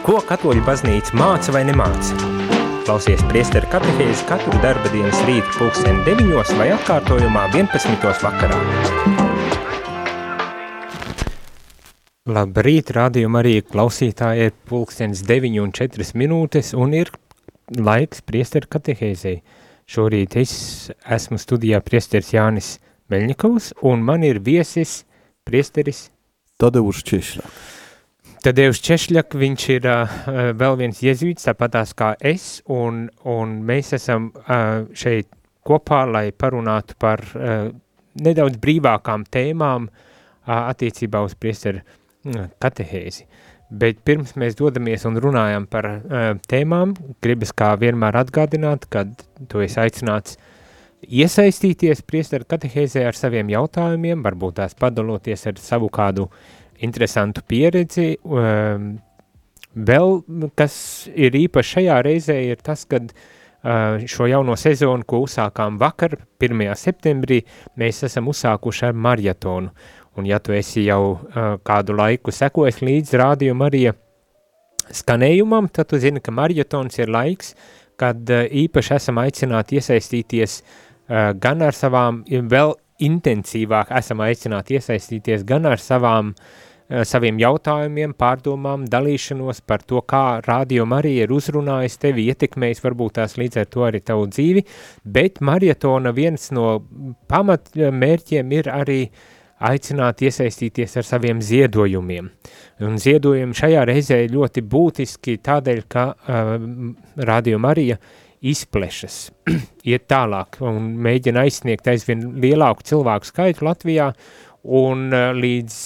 Ko katoļu baznīca māca vai nemāca? Klausies priesteru katehēzi katru darba dienas rītu pulksteni 9 vai atkārtojumā 11. vakarā. Labrīt, rādījuma arī klausītāji ir pulkstenis 9 un 4 minūtes un ir laiks priesteru katehēzei. Šorīt es esmu studijā priesteris Jānis Meļņikovs un man ir viesis priesteris Tadeusz Češļāk. Tadevs Češļak, viņš ir uh, vēl viens jezuīts, tāpatās kā es, un, un mēs esam uh, šeit kopā, lai parunātu par uh, nedaudz brīvākām tēmām uh, attiecībā uz priesteru uh, katehēzi. Bet pirms mēs dodamies un runājam par uh, tēmām, gribas kā vienmēr atgādināt, kad tu esi aicināts iesaistīties priesteru katehēzē ar saviem jautājumiem, varbūt tās padaloties ar savu kādu uh, interesantu pieredzi. Um, vēl, kas ir īpaši šajā reizē, ir tas, ka uh, šo jauno sezonu, ko uzsākām vakar, 1. septembrī, mēs esam uzsākuši ar marietonu. Un ja tu esi jau uh, kādu laiku sekojis līdz rādio Marija skanējumam, tad tu zini, ka marietons ir laiks, kad uh, īpaši esam aicināti iesaistīties uh, gan ar savām, vēl intensīvāk esam aicināti iesaistīties gan ar savām uh, Eh, saviem jautājumiem, pārdomām, dalīšanos par to, kā Rādio Marija ir uzrunājis tevi, ietekmējis varbūt tās līdz ar to arī tavu dzīvi, bet marietona viens no pamatmērķiem ir arī aicināt iesaistīties ar saviem ziedojumiem. Un ziedojumi šajā reizē ļoti būtiski tādēļ, ka uh, Rādio Marija izplešas, iet tālāk un mēģina aizsniegt aizvien lielāku cilvēku skaitu Latvijā un eh, līdz,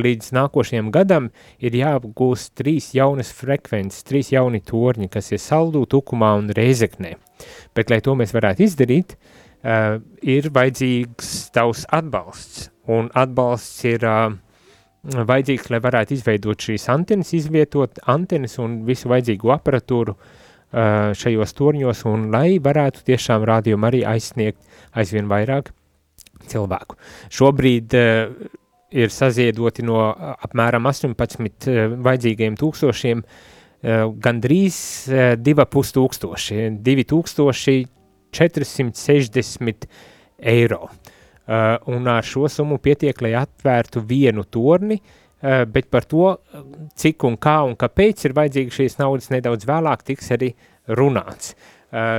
līdz nākošajam gadam ir jāapgūst trīs jaunas frekvences, trīs jauni torņi, kas ir Saldū, Tukumā un Reizeknē. Bet, lai to mēs varētu izdarīt, uh, ir vajadzīgs tavs atbalsts, un atbalsts ir uh, vajadzīgs, lai varētu izveidot šīs antenas, izvietot antenas un visu vajadzīgo aparatūru uh, šajos torņos, un lai varētu tiešām rādījumu arī aizsniegt aizvien vairāk cilvēku. Šobrīd uh, ir saziedoti no apmēram 18 uh, vajadzīgajiem tūkstošiem uh, gandrīz uh, 2,5 tūkstoši, 2460 eiro. Uh, un ar šo summu pietiek, lai atvērtu vienu torni, uh, bet par to, cik un kā un kāpēc ir vajadzīga šīs naudas nedaudz vēlāk, tiks arī runāts. Uh,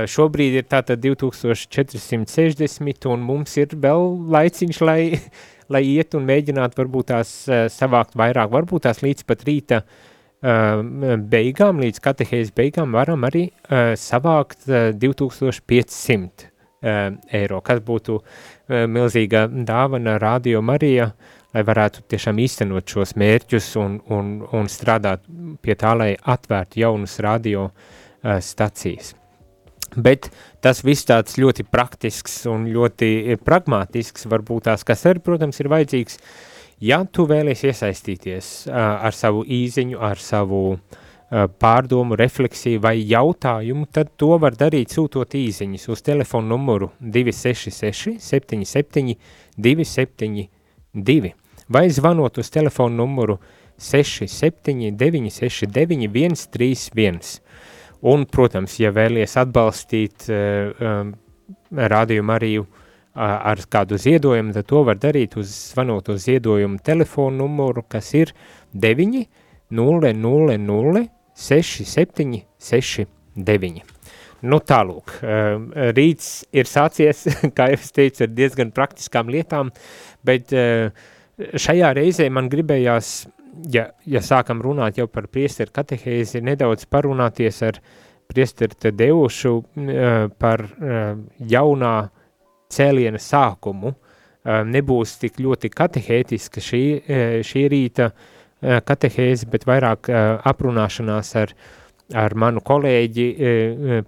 šobrīd ir tātad 2460 un mums ir vēl laiciņš, lai, lai iet un mēģinātu varbūt tās uh, savākt vairāk, varbūt tās līdz pat rīta uh, beigām, līdz katehēzes beigām varam arī uh, savākt uh, 2500 uh, eiro, kas būtu uh, milzīga dāvana Radio Marija, lai varētu tiešām īstenot šos mērķus un, un, un strādāt pie tā, lai atvērtu jaunus radio uh, stacijas. Bet tas viss tāds ļoti praktisks un ļoti pragmatisks, varbūt tās, kas arī, protams, ir vajadzīgs, ja tu vēlies iesaistīties uh, ar savu īziņu, ar savu uh, pārdomu, refleksiju vai jautājumu, tad to var darīt sūtot īziņas uz telefonu numuru 266 77 272 vai zvanot uz telefonu numuru 67 969 131. Un, protams, ja vēlies atbalstīt uh, um, rādījumu arī uh, ar kādu ziedojumu, tad to var darīt uz zvanot uz ziedojumu telefonu numuru, kas ir 9 0 0 0 6 7 6 9. Nu tālūk, uh, rīts ir sācies, kā jau es teicu, ar diezgan praktiskām lietām, bet uh, šajā reizē man gribējās ja, ja sākam runāt jau par priesteru katehēzi, nedaudz parunāties ar priesteru Tadeušu par jaunā cēliena sākumu, nebūs tik ļoti katehētiska šī, šī rīta katehēze, bet vairāk aprunāšanās ar, ar manu kolēģi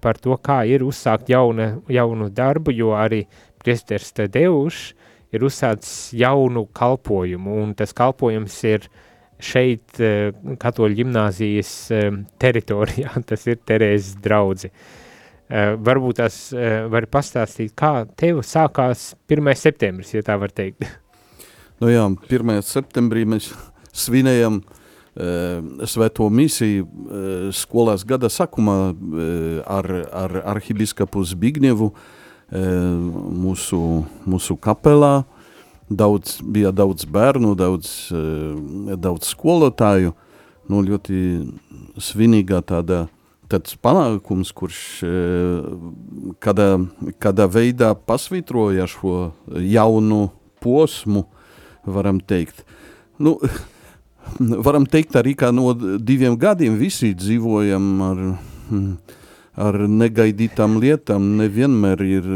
par to, kā ir uzsākt jauna, jaunu darbu, jo arī priesteris Tadeušs ir uzsācis jaunu kalpojumu, un tas kalpojums ir uh, šeit eh, katoļu ģimnāzijas eh, teritorijā, tas ir Terēzes draudzi. Eh, varbūt tās var pastāstīt, kā tev sākās 1. septembris, ja tā var teikt. Nu jā, 1. septembrī mēs svinējam svēto misiju skolās gada sakumā ar, ar arhibiskapu Zbignievu mūsu, mūsu kapelā. Daudz, bija daudz bērnu, daudz, daudz skolotāju. Nu, ļoti svinīga tāda tāds panākums, kurš kādā, kādā veidā pasvitroja šo jaunu posmu, varam teikt. Nu, varam teikt arī, ka no diviem gadiem visi dzīvojam ar, ar negaidītām lietām. Nevienmēr ir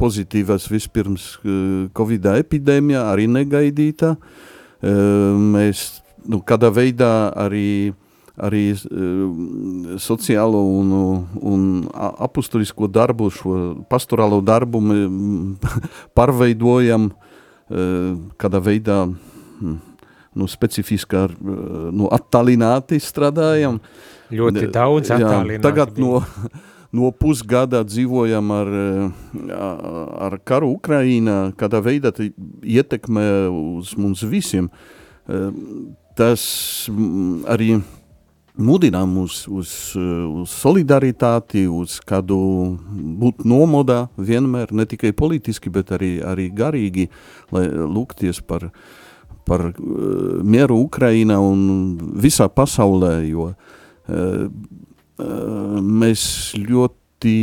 pozitīvas vispirms Covid epidēmija, arī negaidīta. Mēs nu, kādā veidā arī arī sociālo un, un apustulisko darbu, šo pastorālo darbu pārveidojam kādā veidā hm, nu, specifiski ar, nu, attālināti strādājam. Ļoti daudz attālināti. Tagad no, no pusgada dzīvojam ar, ar karu Ukraīnā, kādā veidā ietekmē uz mums visiem. Tas arī mudinām uz, uz, uz solidaritāti, uz kādu būt nomodā vienmēr, ne tikai politiski, bet arī, arī garīgi, lai lūgties par, par uh, mieru Ukrainā un visā pasaulē, jo uh, mēs ļoti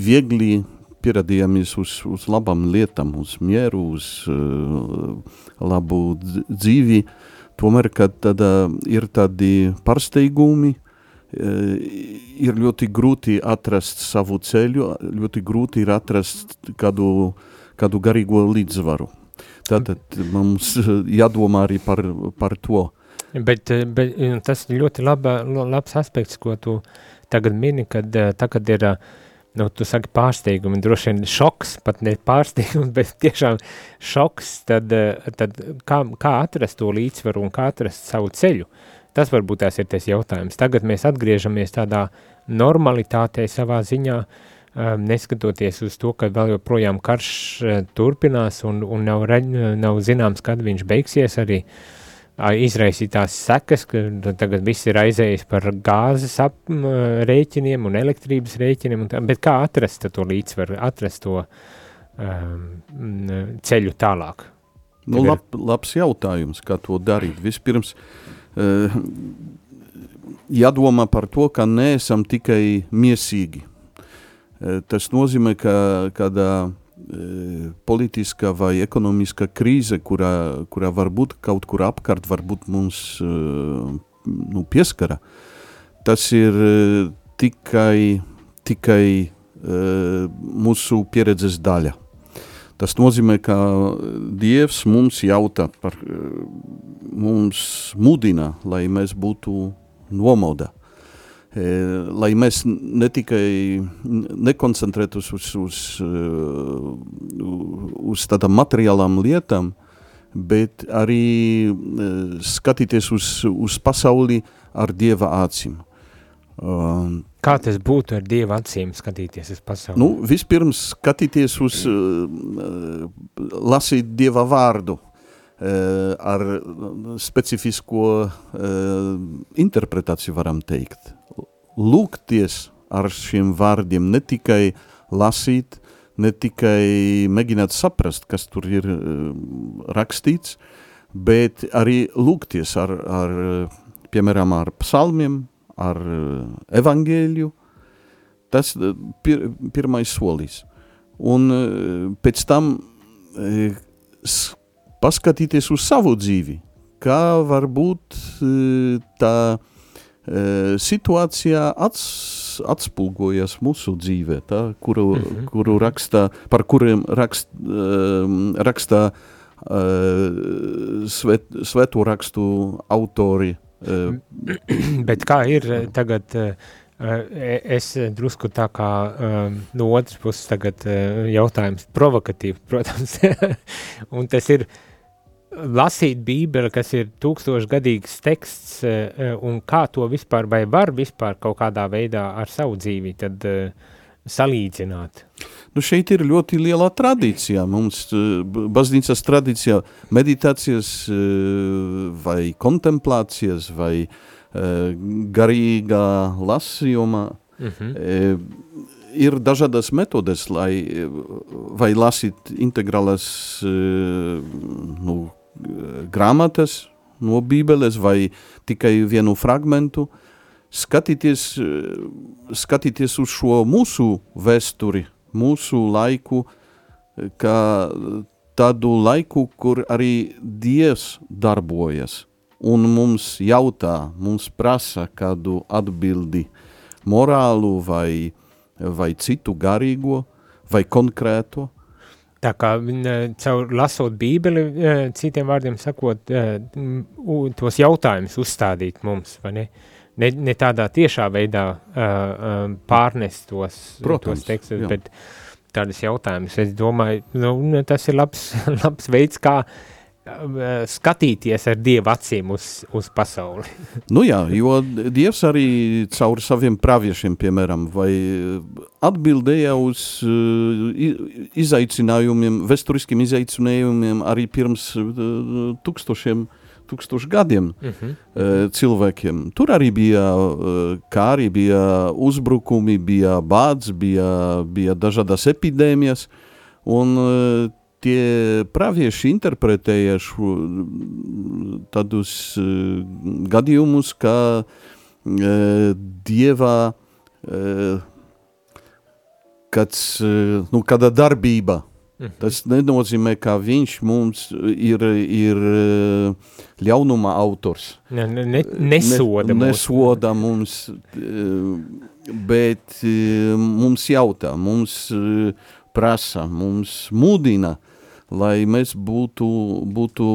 viegli pieradījāmies uz, uz labām lietām, uz mieru, uz uh, labu dzīvi, Tomēr, kad tad, uh, ir tādi pārsteigumi, uh, ir ļoti grūti atrast savu ceļu, ļoti grūti ir atrast kādu, kādu garīgo līdzsvaru. Tātad mums jādomā arī par, par to. Bet, bet tas ir ļoti laba, labs aspekts, ko tu tagad mini, kad tagad ir uh, nu, tu saki pārsteigumi, droši vien šoks, pat ne pārsteigums, bet tiešām šoks, tad, eh, tad kā, kā atrast to līdzsvaru un kā atrast savu ceļu? Tas varbūt tās ir tas jautājums. Tagad mēs atgriežamies tādā normalitātē savā ziņā, um, neskatoties uz to, ka vēl joprojām karš uh, turpinās un, un nav, nav zināms, kad viņš beigsies arī uh, izraisītās sekas, ka tagad viss ir aizējis par gāzes ap, rēķiniem un elektrības rēķiniem, un tā, bet kā atrast to līdzsvaru, atrast to um, ceļu tālāk? Nu, lab, labs jautājums, kā to darīt. Vispirms uh, jādomā par to, ka neesam tikai miesīgi. Uh, tas nozīmē, ka kādā E, politiska vai ekonomiska krīze, kurā, kurā varbūt kaut kur apkārt, varbūt mums e, nu, pieskara, tas ir e, tikai, tikai mūsu pieredzes daļa. Tas nozīmē, ka Dievs mums jautā par, mums mudina, lai mēs būtu nomodā lai mēs ne tikai nekoncentrētos uz, uz, uz tādām materiālām lietām, bet arī skatīties uz, uz pasauli ar Dieva acīm. Kā tas būtu ar Dieva acīm skatīties uz pasauli? Nu, vispirms skatīties uz, lasīt Dieva vārdu, ar specifisko interpretāciju varam teikt lūgties ar šiem vārdiem, ne tikai lasīt, ne tikai mēģināt saprast, kas tur ir uh, rakstīts, bet arī lūgties ar, ar piemēram, ar psalmiem, ar uh, evangēļu. Tas uh, pir, pirmais solis. Un pēc tam paskatīties uz savu dzīvi, kā varbūt tā situācijā ats, atspulgojas mūsu dzīvē, tā, kuru, mm -hmm. kuru rakstā, par kuriem rakst, rakstā svet, sveto rakstu autori. Bet kā ir tagad, es drusku tā kā no otras puses tagad jautājums provokatīvi, protams, un tas ir, lasīt Bībeli, kas ir tūkstošgadīgs teksts, eh, un kā to vispār, vai var vispār kaut kādā veidā ar savu dzīvi tad uh, salīdzināt? Nu, šeit ir ļoti liela tradīcija. Mums baznīcas tradīcijā meditācijas vai kontemplācijas vai garīgā lasījumā mm -hmm. ir dažādas metodes, lai vai lasīt integrālas nu, grāmatas no bībeles vai tikai vienu fragmentu, skatīties, skatīties uz šo mūsu vēsturi, mūsu laiku, kā tādu laiku, kur arī Dievs darbojas. Un mums jautā, mums prasa kādu atbildi, morālu vai, vai citu garīgo vai konkrēto. Tā kā caur lasot bībeli, citiem vārdiem sakot, tos jautājumus uzstādīt mums, vai ne? Ne, ne tādā tiešā veidā pārnest tos, Protams, tos tekstus, bet tādas jautājumus. Es domāju, nu, tas ir labs, labs veids, kā uh, skatīties ar Dieva acīm uz, uz pasauli. nu jā, jo Dievs arī caur saviem praviešiem, piemēram, vai atbildēja uz izaicinājumiem, vesturiskiem izaicinājumiem arī pirms tūkstošiem tūkstošu gadiem uh -huh. cilvēkiem. Tur arī bija, kā arī bija uzbrukumi, bija bāds, bija, bija dažādas epidēmijas, un tie pravieši interpretēja šo, tādus uh, gadījumus, kā uh, dievā uh, kāds, uh, nu, kāda darbība. Mhm. Tas nenozīmē, ka viņš mums ir, ir ļaunuma autors. Ne, ne, nesoda, ne, nesoda mums, bet mums jautā, mums prasa, mums mudina uh, lai mēs būtu, būtu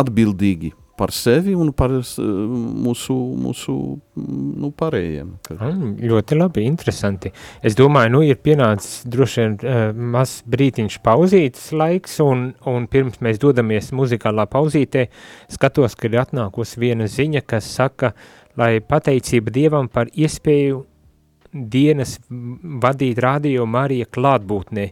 atbildīgi par sevi un par mūsu, mūsu nu, pārējiem. Mm, ļoti labi, interesanti. Es domāju, nu ir pienācis droši vien uh, mazs brītiņš pauzītes laiks, un, un pirms mēs dodamies muzikālā pauzītē, skatos, ka ir atnākusi viena ziņa, kas saka, lai pateicība Dievam par iespēju dienas vadīt radio Marija klātbūtnē,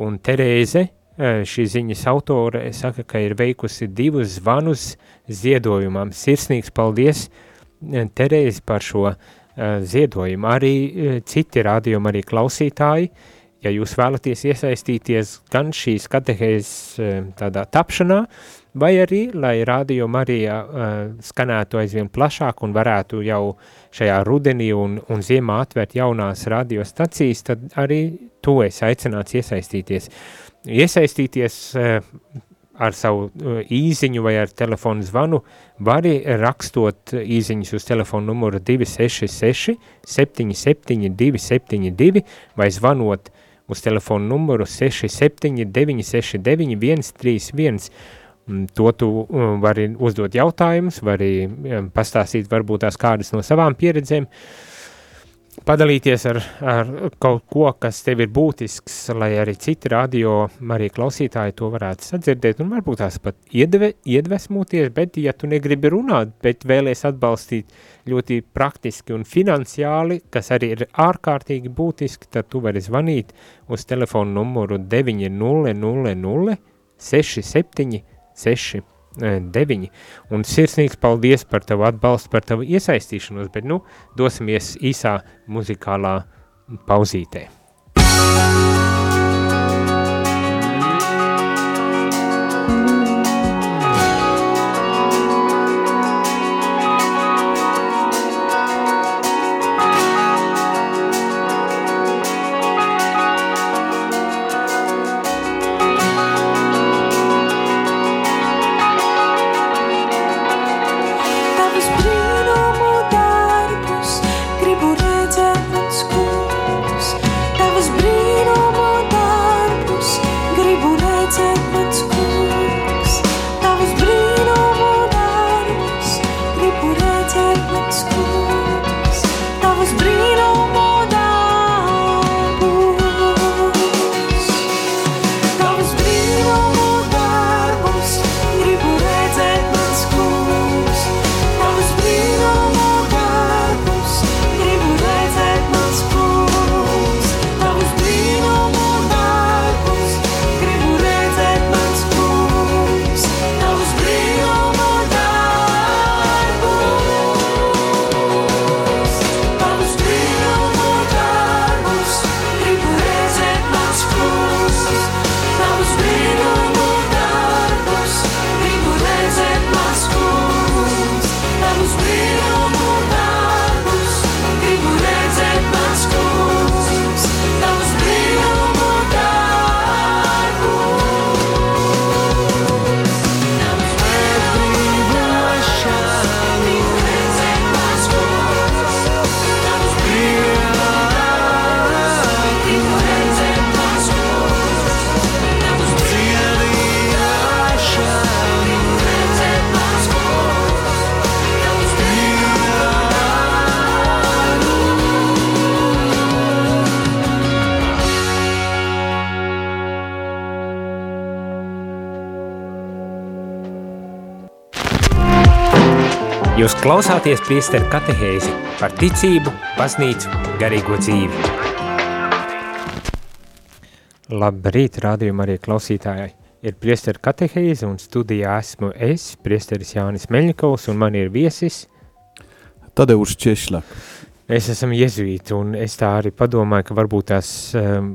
un Terēze, šī ziņas autore saka, ka ir veikusi divus zvanus ziedojumam. Sirsnīgs paldies Terēzi par šo ziedojumu. Arī citi rādījumi, arī klausītāji, ja jūs vēlaties iesaistīties gan šīs katehēzes tādā tapšanā, vai arī, lai rādījumi arī skanētu aizvien plašāk un varētu jau šajā rudenī un, un ziemā atvērt jaunās radiostacijas, tad arī to es aicināts iesaistīties. Uh, iesaistīties eh, ar savu eh, īziņu vai ar telefonu zvanu, vari rakstot īziņus uz telefonu numuru 266 77 272 vai zvanot uz telefonu numuru 67 969 131. To tu eh, vari uzdot jautājumus, vari pastāstīt varbūt tās kādas no savām pieredzēm, uh, padalīties ar, ar kaut ko, kas tev ir būtisks, lai arī citi radio, arī klausītāji to varētu sadzirdēt un varbūt tās pat iedve, iedvesmoties, bet ja tu negribi runāt, bet vēlies atbalstīt ļoti praktiski un finansiāli, kas arī ir ārkārtīgi būtiski, tad tu vari zvanīt uz telefonu numuru 900 67 6 9. Un sirsnīgs paldies par tavu atbalstu, par tavu iesaistīšanos, bet nu dosimies īsā muzikālā pauzītē. Jūs klausāties priesteru katehēzi par ticību, baznīcu, garīgo dzīvi. Labrīt, rādījuma arī klausītājai. Ir priesteru katehēzi un studijā esmu es, priesteris Jānis Meļņikovs, un man ir viesis Tadeusz Češļak. Mēs esam jezuīti, un es tā arī padomāju, ka varbūt tās um,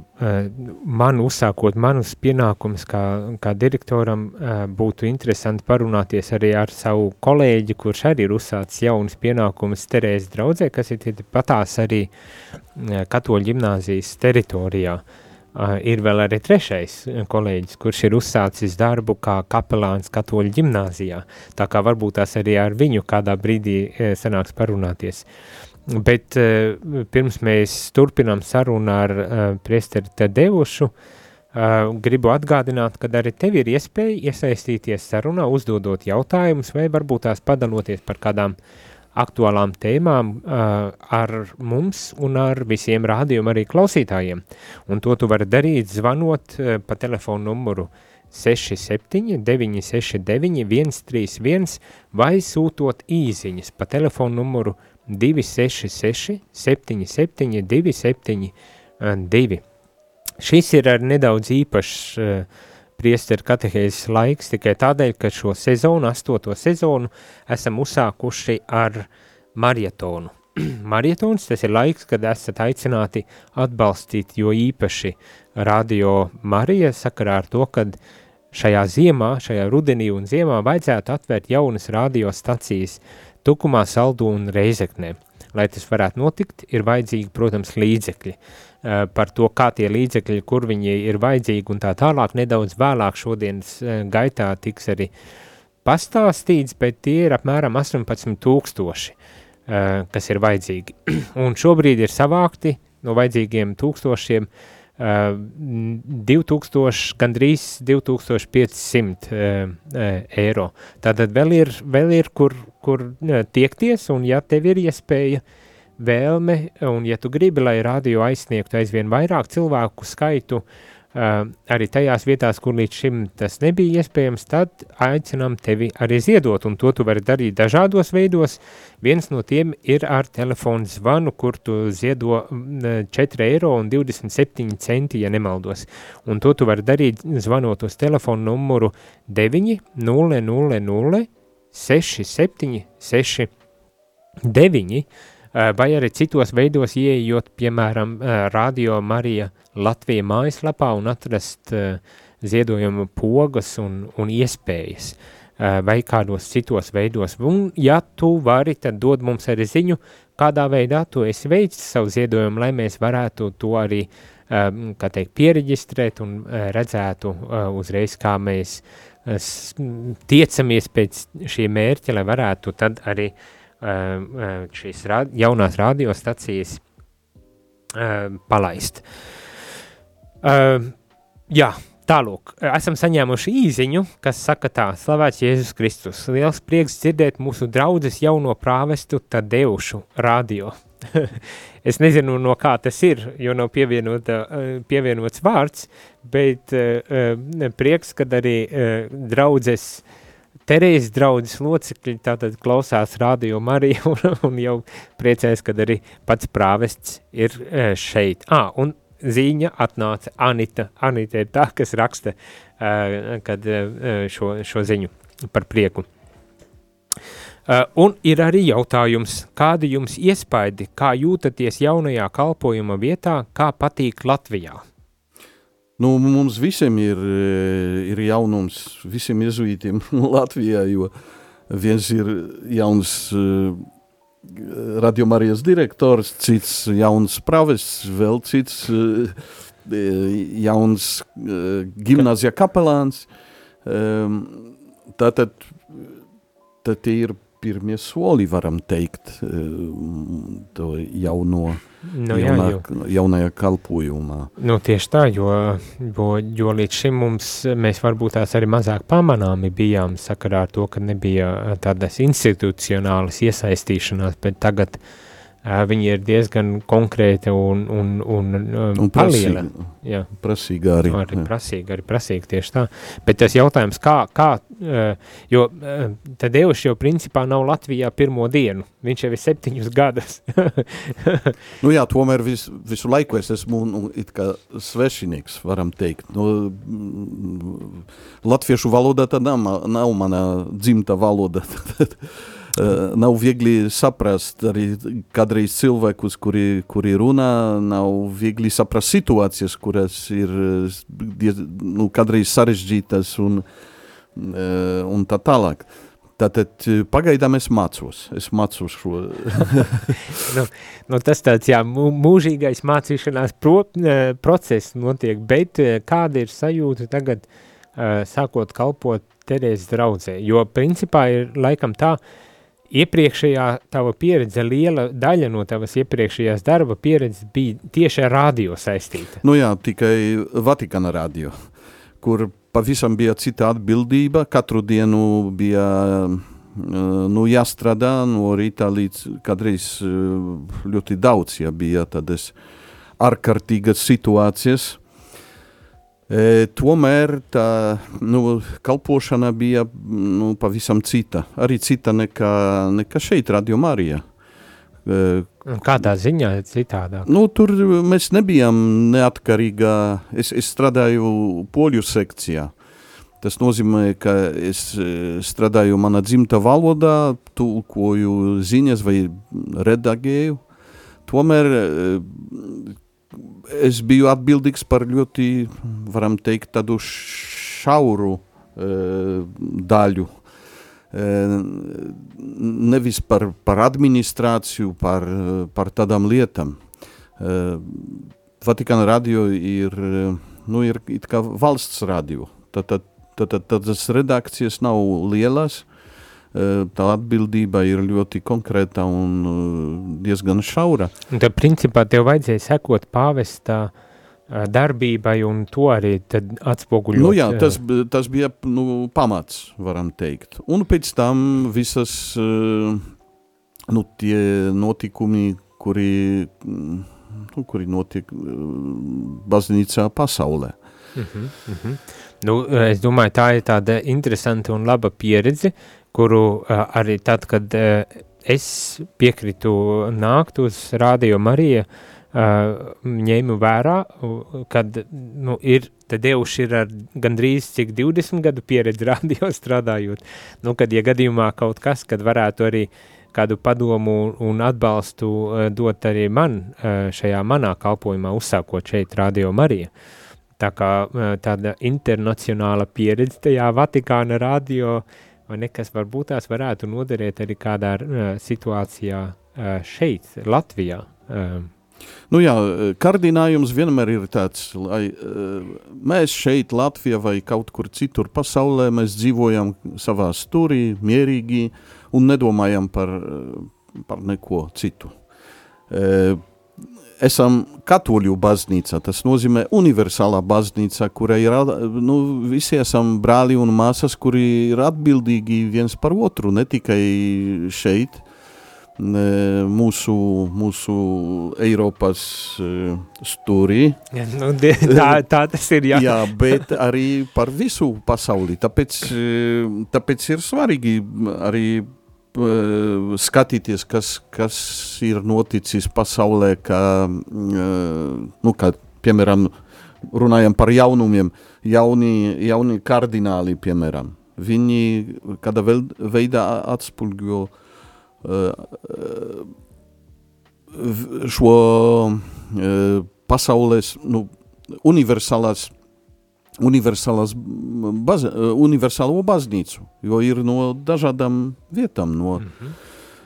man uzsākot manus pienākumus kā, kā direktoram uh, būtu interesanti parunāties arī ar savu kolēģi, kurš arī ir uzsācis jaunas pienākumus Terēzes draudzē, kas ir patās arī uh, katoļu ģimnāzijas teritorijā. Uh, ir vēl arī trešais kolēģis, kurš ir uzsācis darbu kā kapelāns katoļu ģimnāzijā, tā kā varbūt tās arī ar viņu kādā brīdī uh, sanāks parunāties. Uh, Bet uh, pirms mēs turpinām sarunu ar uh, priesteri Tadevušu, uh, gribu atgādināt, ka arī tev ir iespēja iesaistīties sarunā, uzdodot jautājumus vai varbūt tās padaloties par kādām aktuālām tēmām uh, ar mums un ar visiem rādījumu arī klausītājiem. Un to tu vari darīt zvanot uh, pa telefonu numuru 67 969 131 vai sūtot īziņas pa telefonu numuru 6 266 77 272. Šis ir ar nedaudz īpašs uh, priesteru katehēzes laiks tikai tādēļ, ka šo sezonu, astoto sezonu, esam uzsākuši ar marietonu. Marietons tas ir laiks, kad esat aicināti atbalstīt, jo īpaši radio Marija sakarā ar to, kad šajā ziemā, šajā rudenī un ziemā vajadzētu atvērt jaunas radiostacijas, Tukumā, Saldū un Reizeknē. Lai tas varētu notikt, ir vajadzīgi, protams, līdzekļi. Uh, par to, kā tie līdzekļi, kur viņi ir vajadzīgi un tā tālāk, nedaudz vēlāk šodienas uh, gaitā tiks arī pastāstīts, bet tie ir apmēram 18 tūkstoši, uh, kas ir vajadzīgi. un šobrīd ir savākti no vajadzīgiem tūkstošiem uh, 2000, gandrīz 2500 eiro. Tātad vēl ir, vēl ir kur, kur tiekties, un ja tev ir iespēja vēlme, un ja tu gribi, lai radio aizsniegtu aizvien vairāk cilvēku skaitu, Uh, arī tajās vietās, kur līdz šim tas nebija iespējams, tad aicinām tevi arī ziedot, un to tu vari darīt dažādos veidos. Viens no tiem ir ar telefonu zvanu, kur tu ziedo 4 eiro un 27 centi, ja nemaldos. Un to tu vari darīt zvanot uz telefonu numuru 9 0 0 0 6 7 6 9 Eh, vai arī citos veidos ieejot, piemēram, eh, Radio Marija Latvija mājaslapā un atrast eh, ziedojumu pogas un, un iespējas vai kādos citos veidos. Un, ja tu vari, tad dod mums arī ziņu, kādā veidā tu esi veicis savu ziedojumu, lai mēs varētu to arī, kā teikt, pieregistrēt un redzētu uzreiz, kā mēs tiecamies pēc šī mērķa, lai varētu tad arī uh, šīs rad, jaunās radiostacijas um, palaist. Jā, tālūk, esam saņēmuši īziņu, kas saka tā, slavēts Jēzus Kristus. Liels prieks dzirdēt mūsu draudzes jauno prāvestu Tadeušu radio. es nezinu, no kā tas ir, jo nav pievienot, pievienots vārds, bet prieks, kad arī draudzes uh, Terēzes draudzes locekļi tātad klausās radio Mariju un, un jau priecēs, kad arī pats prāvests ir e, šeit. Ā, un ziņa atnāca Anita. Anita ir tā, kas raksta uh, kad, uh, šo, šo ziņu par prieku. Un ir arī jautājums, kādi jums iespaidi, kā jūtaties jaunajā kalpojuma vietā, kā patīk Latvijā? Nu, mums visiem ir, eh, ir jaunums, visiem iezuītiem Latvijā, jo viens ir jauns uh, radiomarijas direktors, cits jauns pravests, vēl cits uh, jauns gimnazija kapelāns. Um, tātad tad ir pirmie soli, varam teikt, to jauno nu, jaunā, jā, jo, jaunajā kalpojumā. Nu, tieši tā, jo, jo, jo līdz šim mums, mēs varbūt tās arī mazāk pamanāmi bijām sakarā ar to, ka nebija tādas institucionālas iesaistīšanās, bet tagad viņi ir diezgan konkrēti un, un, un, um, Un prasīgi, Jā, prasīgi arī. arī jā. prasīgi, arī prasīgi tieši tā. Bet tas jautājums, kā, kā jo uh, Tadeuš jau principā nav Latvijā pirmo dienu, viņš jau ir septiņus gadus. Nu, jā, tomēr vis, visu laiku es esmu nu, it kā svešinieks, varam teikt. Nu, latviešu valoda tā nav, nav mana dzimta valoda. Eh, nav viegli saprast arī kādreiz cilvēkus, kuri, kuri runā, nav viegli saprast situācijas, kuras ir eh, nu, kādreiz sarežģītas un, eh, un tā tālāk. Tātad eh, pagaidām es mācos, es mācos šo nu, tas tāds, jā, mū- mūžīgais mācīšanās pro, uh, process notiek, bet uh, kāda ir sajūta tagad, uh, sākot kalpot Terēzes draudzē? Jo principā ir laikam tā, iepriekšējā tava pieredze, liela daļa no tavas iepriekšējās darba pieredzes bija tieši ar radio saistīta. Nu jā, tikai Vatikāna radio, kur pavisam bija cita atbildība. Katru dienu bija eh, nu, jāstrādā no rīta līdz kādreiz eh, ļoti daudz, ja bija tādas ārkārtīgas situācijas. E, tomēr tā nu, kalpošana bija nu, pavisam cita. Arī cita nekā, nekā šeit, Radio Marija. E, Kādā ziņā citādāk? Nu, tur mēs nebijām neatkarīgā. Es, es strādāju poļu sekcijā. Tas nozīmē, ka es eh, strādāju manā dzimta valodā, tulkoju ziņas vai redagēju. Tomēr eh, es biju atbildīgs par ļoti, varam teikt, tādu šauru eh, daļu. Eh, Nevis par, par administrāciju, par, par tādām lietām. Eh, Vatikāna radio ir, nu, ir kā valsts radio. Tad, tad, tad, tad, tad tas redakcijas nav lielas, eh, tā atbildība ir ļoti konkrēta un eh, diezgan šaura. Un tad, principā, tev vajadzēja sekot pāvesta ā, darbībai, un to arī atspoguļot. Nu, jā, tas, tas bija nu, pamats, varam teikt. Un pēc tam visas eh, nu, tie notikumi, kuri, mm, nu, kuri notiek eh, baznīcā pasaulē. Mhm, mhm. Nu, es domāju, tā ir tāda interesanta un laba pieredze, kuru uh, arī tad, kad uh, es piekritu nākt uz Rādio Mariju, uh, ņēmu vērā, kad nu, ir, tad Dievs ir ar gandrīz cik 20 gadu pieredzi radio strādājot, nu, kad, ja gadījumā kaut kas, kad varētu arī kādu padomu un atbalstu uh, dot arī man uh, šajā manā kalpojumā, uzsākot šeit Radio Mariju. Tā kā tāda internacionāla pieredze tajā Vatikāna radio, vai nekas varbūt tās varētu noderēt arī kādā uh, situācijā uh, šeit, Latvijā. Uh, Nu jā, kardinājums vienmēr ir tāds, lai uh, mēs šeit, Latvijā vai kaut kur citur pasaulē, mēs dzīvojam savā stūrī, mierīgi un nedomājam par, eh, par neko citu. Uh, esam katoļu baznīca, tas nozīmē universālā baznīca, kurai ir, nu, visi esam brāli un māsas, kuri ir atbildīgi viens par otru, ne tikai šeit, mūsu, mūsu Eiropas uh, stūrī, nu, die- tā, tā tas ir, jā. jā, bet arī par visu pasauli. Tāpēc, eh, tāpēc ir svarīgi arī skatīties, kas, kas ir noticis pasaulē, eh, nu, kā piemēram, runājam par jaunumiem, jauni, jauni kardināli, piemēram. Viņi kādā veidā atspulgļo uh, šo pasaules nu, universālās baz, uh, universālo baznīcu, jo ir no dažādām vietām. No, Mhm.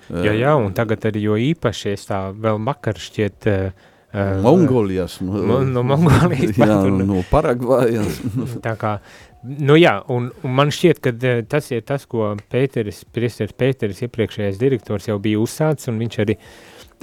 uh, Jā, jā, un tagad arī jo īpaši es tā vēl makar šķiet uh, uh, Mongolijas, Mo- no Mongolijas pat jā, un- no Paragvajas. Tā kā, nu jā, un, un man šķiet, ka eh, tas ir tas, ko Pēteris, priesteris Pēteris, iepriekšējais direktors jau bija uzsācis, un viņš arī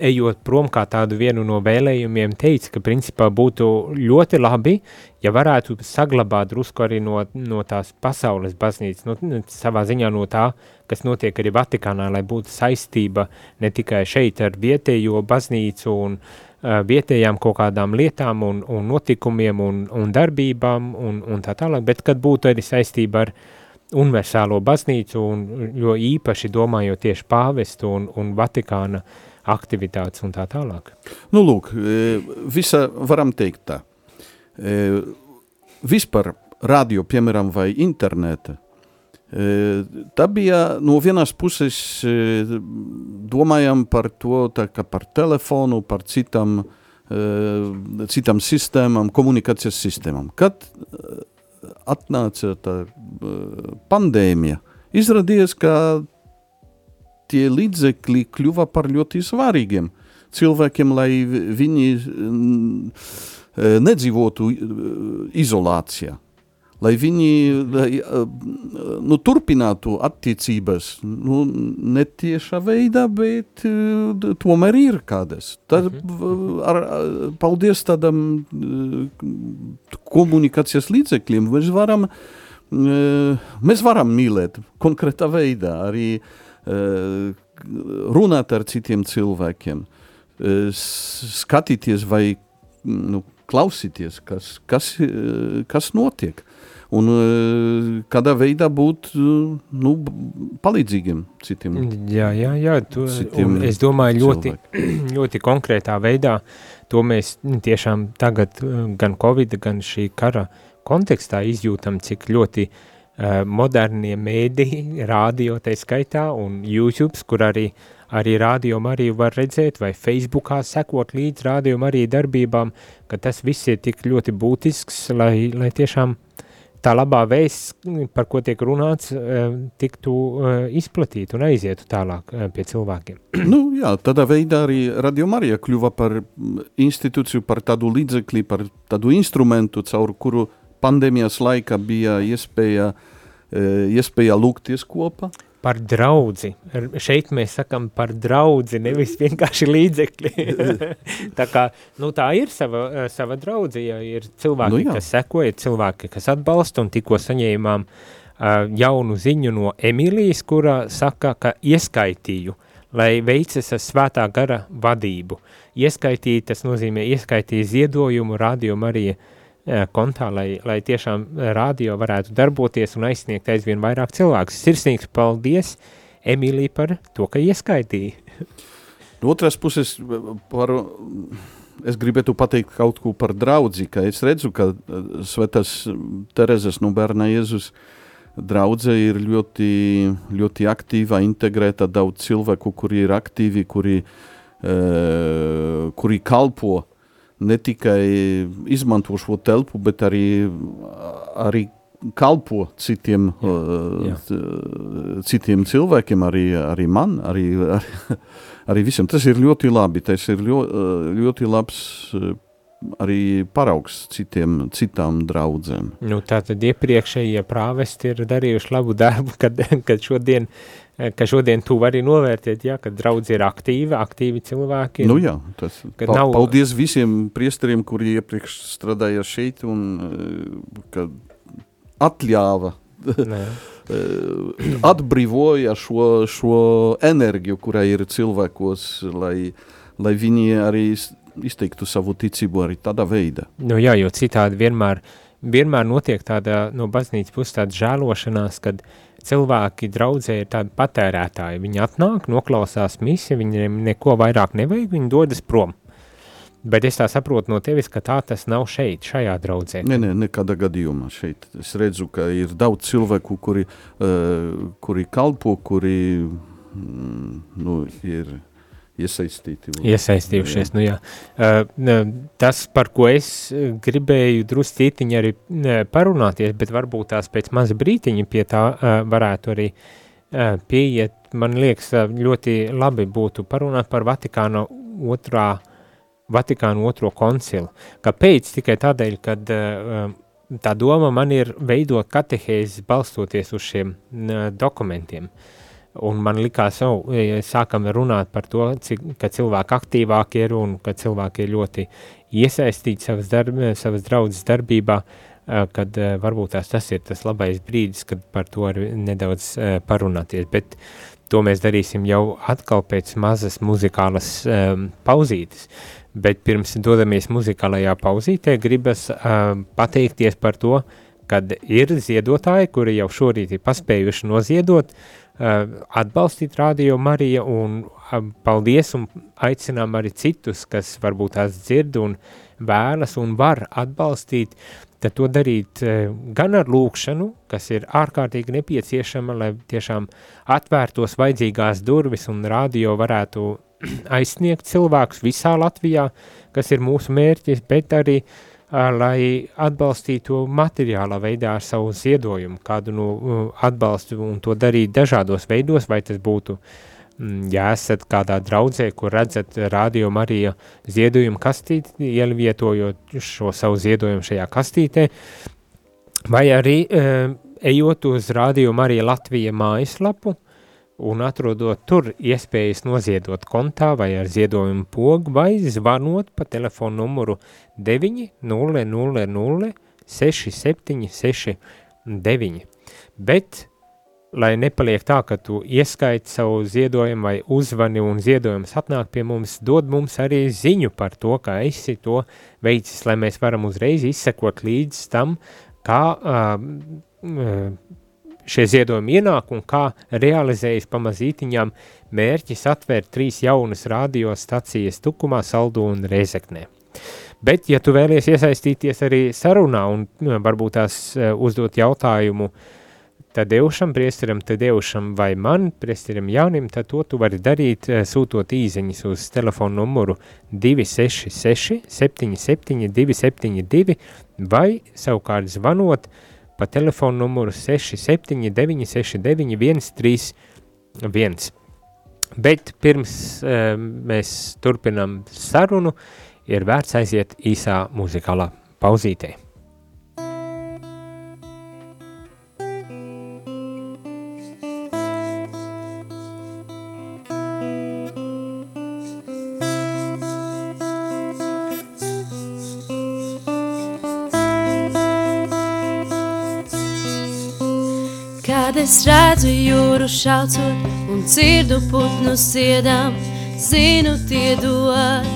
ejot prom kā tādu vienu no vēlējumiem, teica, ka principā būtu ļoti labi, ja varētu saglabāt drusku arī no, no tās pasaules baznīcas, no, nu, savā ziņā no tā, kas notiek arī Vatikānā, lai būtu saistība ne tikai šeit ar vietējo baznīcu un uh, vietējām kaut kādām lietām un, un notikumiem un, un darbībām un, un tā tālāk, bet kad būtu arī saistība ar universālo baznīcu un jo īpaši domājot tieši pāvestu un, un Vatikāna uh, aktivitātes un tā tālāk? Nu, lūk, e, visa varam teikt tā. E, vispār radio, piemēram, vai interneta, e, tā bija no vienas puses domājam par to, tā kā par telefonu, par citam, citam sistēmām, komunikācijas sistēmām. Kad atnāca tā pandēmija, izrādījās, ka tie līdzekļi kļuva par ļoti svarīgiem cilvēkiem, lai viņi nedzīvotu izolācijā. Lai viņi lai, nu, turpinātu attiecības, nu, netiešā veidā, bet tomēr ir kādas. Tad, ar, paldies tādam komunikācijas līdzekļiem, mēs varam, mēs varam mīlēt konkrētā veidā arī uh, runāt ar citiem cilvēkiem, skatīties vai nu, klausīties, kas, kas, kas notiek. Un kādā veidā būt nu, palīdzīgiem citiem. Jā, jā, jā tu, es domāju ļoti, ļoti konkrētā veidā, to mēs tiešām tagad gan Covid, gan šī kara kontekstā izjūtam, cik ļoti uh, modernie mēdī, rādio tai skaitā un YouTube, kur arī, arī rādio arī var redzēt, vai Facebookā sekot līdz rādio arī darbībām, ka tas viss ir tik ļoti būtisks, lai, lai tiešām tā labā vēsts, par ko tiek runāts, uh, tiktu uh, izplatīta un aizietu tālāk uh, pie cilvēkiem. nu, jā, tādā veidā arī Radio Marija kļuva par institūciju, par tādu līdzekli, par tādu instrumentu, caur kuru pandēmijas laikā bija iespēja, e, iespēja lūgties kopā. Par draudzi. Šeit mēs sakam par draudzi, nevis vienkārši līdzekļi. tā kā, nu tā ir sava, e, sava draudzi, ja ir cilvēki, nu, jā. kas seko, ir cilvēki, kas atbalsta, un tikko saņēmām uh, jaunu ziņu no Emīlijas, kura saka, ka ieskaitīju, lai veicas ar svētā gara vadību. Ieskaitīt, tas nozīmē ieskaitīt ziedojumu, radio Marija uh, kontā, lai, lai tiešām rādio varētu darboties un aizsniegt aizvien vairāk cilvēkus. Sirsnīgs paldies, Emīlija, par to, ka ieskaitīja. No otras puses, par, es gribētu pateikt kaut ko par draudzi, ka es redzu, ka Svetas Terezes no bērna Jēzus draudze ir ļoti, ļoti aktīva, integrēta, daudz cilvēku, kuri ir aktīvi, kuri, uh, kuri kalpo uh, ne tikai izmanto šo telpu, bet arī, arī kalpo citiem, jā, jā. citiem cilvēkiem, arī, arī man, arī, arī, arī visiem. Tas ir ļoti labi. Tas ir ļoti, ļoti labs arī paraugs citiem, citām draudzēm. Nu, tā tad iepriekšējie prāvesti ir darījuši labu darbu, kad, kad šodien ka šodien tu vari novērtēt, ja, ka draudz ir aktīva, aktīvi cilvēki. Nu jā, tas, pa, nav... paldies visiem priesteriem, kuri iepriekš strādāja šeit un eh, ka atļāva, eh, atbrīvoja šo, šo enerģiju, kurā ir cilvēkos, lai, lai viņi arī izteiktu savu ticību arī tādā veidā. Nu jā, jo citādi vienmēr, vienmēr notiek tāda no baznīcas puses tāda žēlošanās, kad cilvēki draudzē ir tādi patērētāji. Viņi atnāk, noklausās misi, viņiem neko vairāk nevajag, viņi dodas prom. Bet es tā saprotu no tevis, ka tā tas nav šeit, šajā draudzē. Nē, nē, nekādā gadījumā šeit. Es redzu, ka ir daudz cilvēku, kuri, uh, kuri kalpo, kuri mm, nu, ir iesaistīti. Iesaistījušies, jā. nu jā. Uh, tas, par ko es gribēju druscītiņi arī parunāties, bet varbūt tās pēc maza brītiņa pie tā uh, varētu arī uh, pieiet, man liekas, ļoti labi būtu parunāt par Vatikāna otrā, Vatikāna otro koncilu. Kāpēc? Tikai tādēļ, kad uh, tā doma man ir veidot katehēzes balstoties uz šiem uh, dokumentiem. Un man likās, oh, sākam runāt par to, cik, ka cilvēki aktīvāki ir un ka cilvēki ir ļoti iesaistīti savas, darb, savas draudzes darbībā, kad varbūt tās tas ir tas labais brīdis, kad par to ir nedaudz parunāties, bet to mēs darīsim jau atkal pēc mazas muzikālas um, pauzītes, bet pirms dodamies muzikālajā pauzītē gribas um, pateikties par to, kad ir ziedotāji, kuri jau šorīt ir paspējuši noziedot, uh, Eh, atbalstīt Radio Mariju un eh, paldies un aicinām arī citus, kas varbūt tās dzird un vēlas un var atbalstīt, tad to darīt eh, gan ar lūkšanu, kas ir ārkārtīgi nepieciešama, lai tiešām atvērtos vajadzīgās durvis un radio varētu aizsniegt cilvēkus visā Latvijā, kas ir mūsu mērķis, bet arī uh, lai atbalstītu materiālā veidā ar savu ziedojumu, kādu no atbalstu un to darīt dažādos veidos, vai tas būtu, mm, ja esat kādā draudzē, kur redzat Radio Marija ziedojumu kastīti, ielvietojot šo savu ziedojumu šajā kastītē, vai arī ejot uz Radio Marija Latvija mājaslapu, un atrodot tur iespējas noziedot kontā vai ar ziedojumu pogu vai zvanot pa telefonu numuru 900 6769. Bet, lai nepaliek tā, ka tu ieskaiti savu ziedojumu vai uzvani un ziedojums atnāk pie mums, dod mums arī ziņu par to, ka esi to veicis, lai mēs varam uzreiz izsekot līdz tam, kā uh, šie ziedojumi ienāk un kā realizējas pamazītiņām mērķis atvērt trīs jaunas radiostacijas Tukumā, Saldu un Reizeknē. Bet, ja tu vēlies iesaistīties arī sarunā un nu, varbūt tās uh, uzdot jautājumu Tadeušam, priesteram Tadeušam vai man, priesteram Jānim, tad to tu vari darīt, uh, sūtot īziņas uz telefonu numuru 266 77 272 vai savukārt zvanot uh, pa telefonu numuru 679 69 131. Bet pirms uh, mēs turpinam sarunu, ir vērts aiziet īsā muzikālā pauzītē. Šaucot un dzirdu putnu siedām, zinu tie dod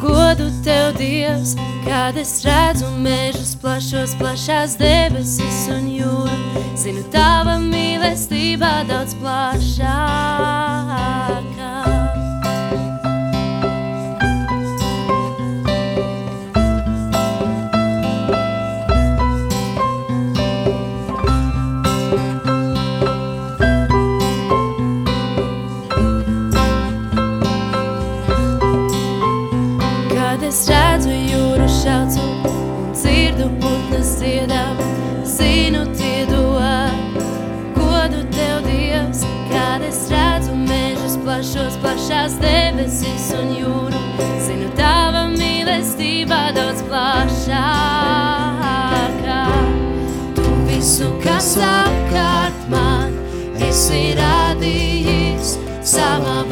godu tev Dievs. Kad es redzu mežus plašos, plašās debesis un jūru, zinu tava mīlestība daudz plašākā. Plašos, plašās debesis un jūru. Zinu tava mīlestība daudz plašākā. Tu visu, kas apkārt man, esi radījis savā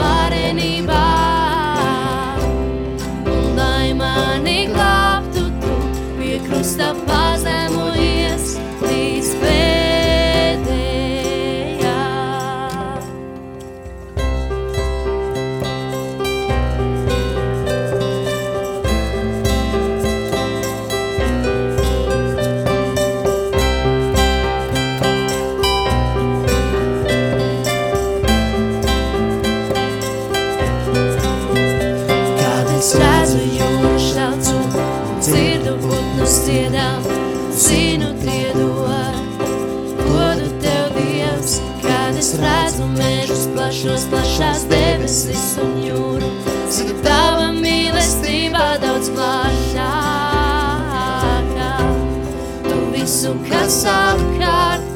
visu, kas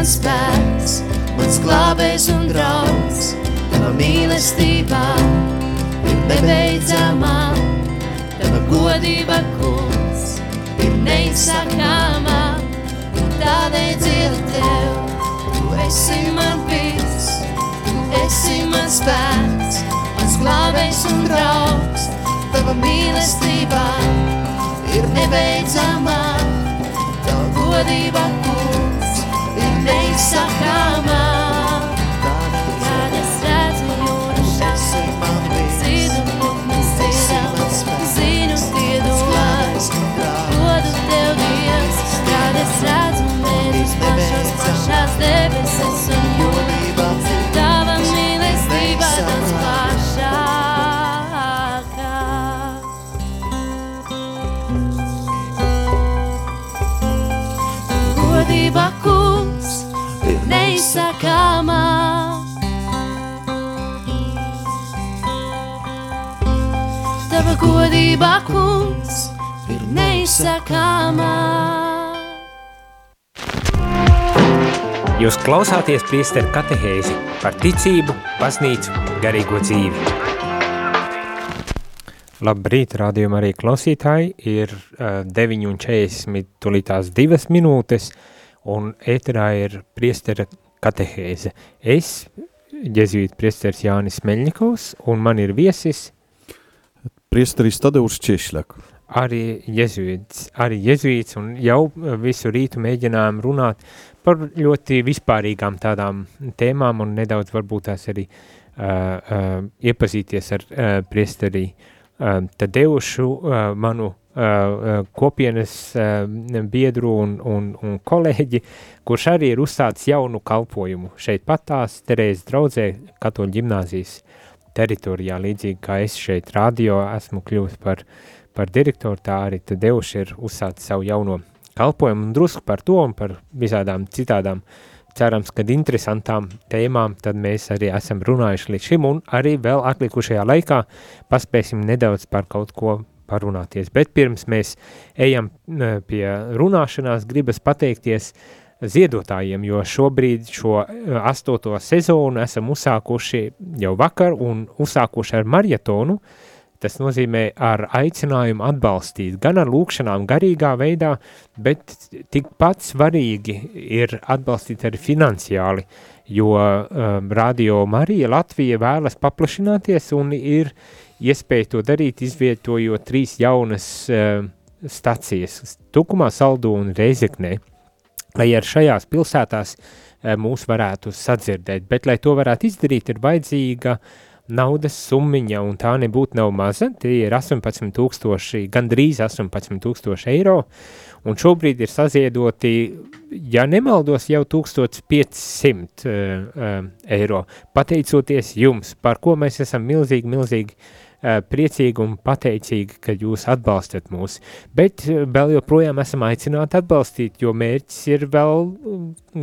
mans spēks, mans glābējs un draugs, tava mīlestībā ir nebeidzamā, tava godība kungs ir neizsakāmā, un tādēļ dziedu tev, tu esi man viss, tu esi mans spēks, mans glābējs un draugs, tava mīlestībā ir nebeidzamā, tava godība kungs ir neizsakāmā. Kad es redzu jūras šasi, zinu, putnis dziedam, zinu, tie dos, godu tev Dievs. Kad es redzu mēģis pašas, pašās debesis un jūras, tava mīlestība tas pašākā. godība kungs ir neizsakāmā. Tava godība kungs ir neizsakāmā. Jūs klausāties priesteru katehēzi par ticību, baznīcu, garīgo dzīvi. Labrīt, rādījumā arī klausītāji, ir uh, 9.40, tulītās divas minūtes, un ēterā ir priestera katehēze. Es, jezuīt priesteris Jānis Meļņikovs, un man ir viesis Priesteris Tadeusz Češļak. arī jezuīts, arī jezuīts, un jau visu rītu mēģinājām runāt par ļoti vispārīgām tādām tēmām, un nedaudz varbūt tās arī uh, uh, iepazīties ar uh, priesterī uh, Tadeušu, uh, manu kopienas biedru un, un, un kolēģi, kurš arī ir uzsācis jaunu kalpojumu šeit patās Terēzes draudzē katoļu ģimnāzijas teritorijā, līdzīgi kā es šeit radio esmu kļuvis par, par direktoru, tā arī Tadeuši ir uzsācis savu jauno kalpojumu. Un drusku par to un par visādām citādām cerams, kad interesantām tēmām, tad mēs arī esam runājuši līdz šim un arī vēl atlikušajā laikā paspēsim nedaudz par kaut ko parunāties. Bet pirms mēs ejam pie runāšanās, gribas pateikties ziedotājiem, jo šobrīd šo eh, astoto sezonu esam uzsākuši jau vakar un uzsākuši ar marietonu, Tas nozīmē ar aicinājumu atbalstīt gan ar lūkšanām garīgā veidā, bet tikpat svarīgi ir atbalstīt arī finansiāli, jo um, Radio Marija Latvija vēlas paplašināties un ir iespēja to darīt, izvietojot trīs jaunas um, stacijas – Tukumā, Saldu un Reizeknē, lai ar šajās pilsētās um, mūs varētu sadzirdēt, bet, lai to varētu izdarīt, ir vajadzīga uh, naudas summiņa, un tā nebūtu nav maza, tie ir 18 tūkstoši, gandrīz 18 tūkstoši eiro, un šobrīd ir saziedoti, ja nemaldos, jau 1500 uh, uh, eiro, pateicoties jums, par ko mēs esam milzīgi, milzīgi uh, priecīgi un pateicīgi, ka jūs atbalstat mūs, bet uh, vēl joprojām esam aicināti atbalstīt, jo mērķis ir vēl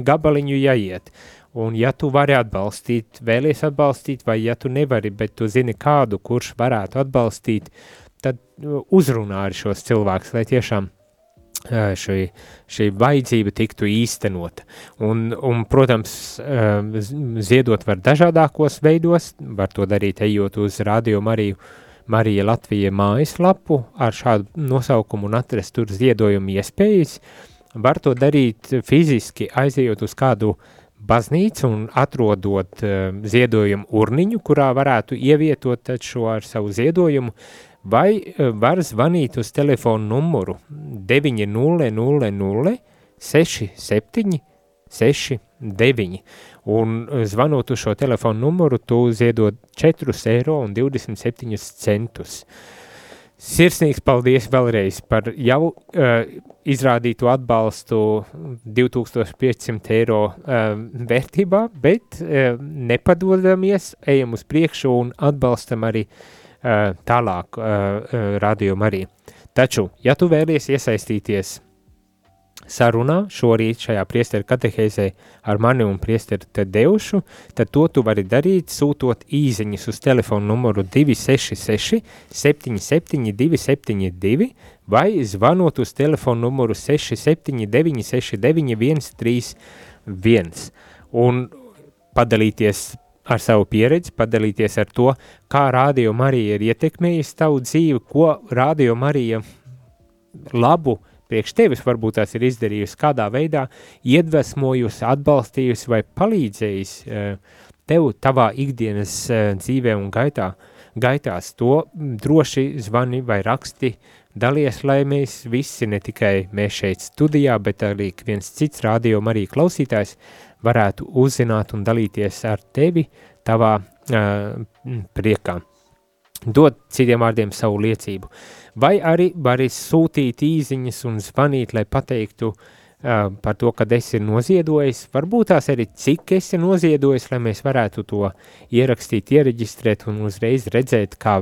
gabaliņu jāiet, Un ja tu vari atbalstīt, vēlies atbalstīt, vai ja tu nevari, bet tu zini kādu, kurš varētu atbalstīt, tad uzrunā ar šos cilvēkus, lai tiešām šī, šī vajadzība tiktu īstenota. Un, un, protams, ziedot var dažādākos veidos, var to darīt ejot uz Radio Mariju, Marija Latvija mājaslapu ar šādu nosaukumu un atrast tur ziedojumu iespējas, var to darīt fiziski aizejot uz kādu uh, baznīcu un atrodot uh, ziedojumu urniņu, kurā varētu ievietot šo ar savu ziedojumu, vai uh, var zvanīt uz telefonu numuru 900 67 69, un zvanot uz šo telefonu numuru, tu ziedot 4 eiro un 27 centus. Sirsnīgs paldies vēlreiz par jau uh, izrādīto atbalstu 2500 eiro uh, vērtībā, bet uh, nepadodamies, ejam uz priekšu un atbalstam arī uh, tālāk radiomu arī. Taču, ja tu vēlies iesaistīties sarunā šorīt šajā priesteru katehēzē ar mani un priesteru Tedeušu, tad to tu vari darīt sūtot īziņas uz telefonu numuru 266 77 272 vai zvanot uz telefonu numuru 679 69 131 un padalīties ar savu pieredzi, padalīties ar to, kā Rādio Marija ir ietekmējusi tavu dzīvi, ko Rādio Marija labu priekš tevis varbūt tās ir izdarījusi, kādā veidā iedvesmojusi, atbalstījusi vai palīdzējusi eh, tev tavā ikdienas eh, dzīvē un gaitā. Gaitās to droši zvani vai raksti, dalies, lai mēs visi, ne tikai mēs šeit studijā, bet arī viens cits rādio arī klausītājs varētu uzzināt un dalīties ar tevi tavā uh, priekā dot citiem vārdiem savu liecību. Vai arī vari sūtīt īziņas un zvanīt, lai pateiktu uh, par to, kad esi noziedojis, varbūt tās arī cik esi noziedojis, lai mēs varētu to ierakstīt, iereģistrēt un uzreiz redzēt, kā,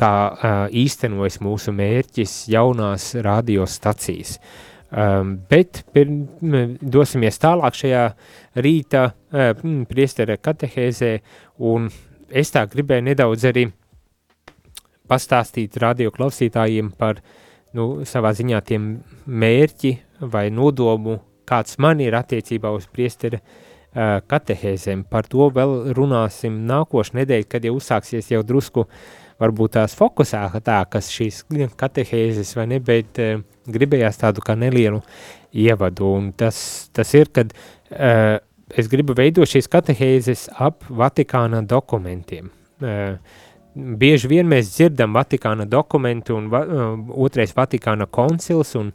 kā uh, īstenojas mūsu mērķis jaunās radiostacijas. Um, bet pirm, dosimies tālāk šajā rīta uh, priestera katehēzē un es tā gribēju nedaudz arī pastāstīt radio klausītājiem par nu, savā ziņā tiem mērķi vai nodomu, kāds man ir attiecībā uz priestera uh, katehēzēm. Par to vēl runāsim nākošu nedēļu, kad jau uzsāksies jau drusku varbūt tās fokusētākas šīs katehēzes vai ne, bet uh, gribējās tādu kā nelielu ievadu. Un tas, tas ir, kad uh, es gribu veidot šīs katehēzes ap Vatikāna dokumentiem. Uh, bieži vien mēs dzirdam Vatikāna dokumentu un va, uh, otrais Vatikāna koncils un,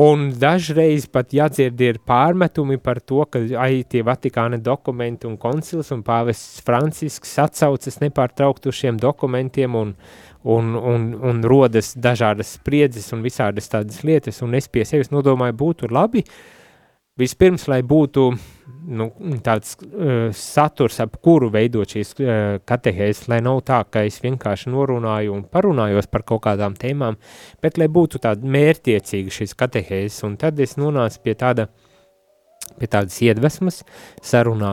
un dažreiz pat jādzird ir pārmetumi par to, ka ai tie Vatikāna dokumenti un koncils un pāvests Francisks atsaucas nepārtraukt uz šiem dokumentiem un, un, un, un rodas dažādas spriedzes un visādas tādas lietas un es pie sevis nodomāju būtu labi, vispirms, lai būtu uh, nu, tāds uh, saturs, ap kuru veidot šīs uh, katehēzes, lai nav tā, ka es vienkārši norunāju un parunājos par kaut kādām tēmām, bet lai būtu tāda mērtiecīga šīs katehēzes, un tad es nonācu pie tāda, pie tādas iedvesmas sarunā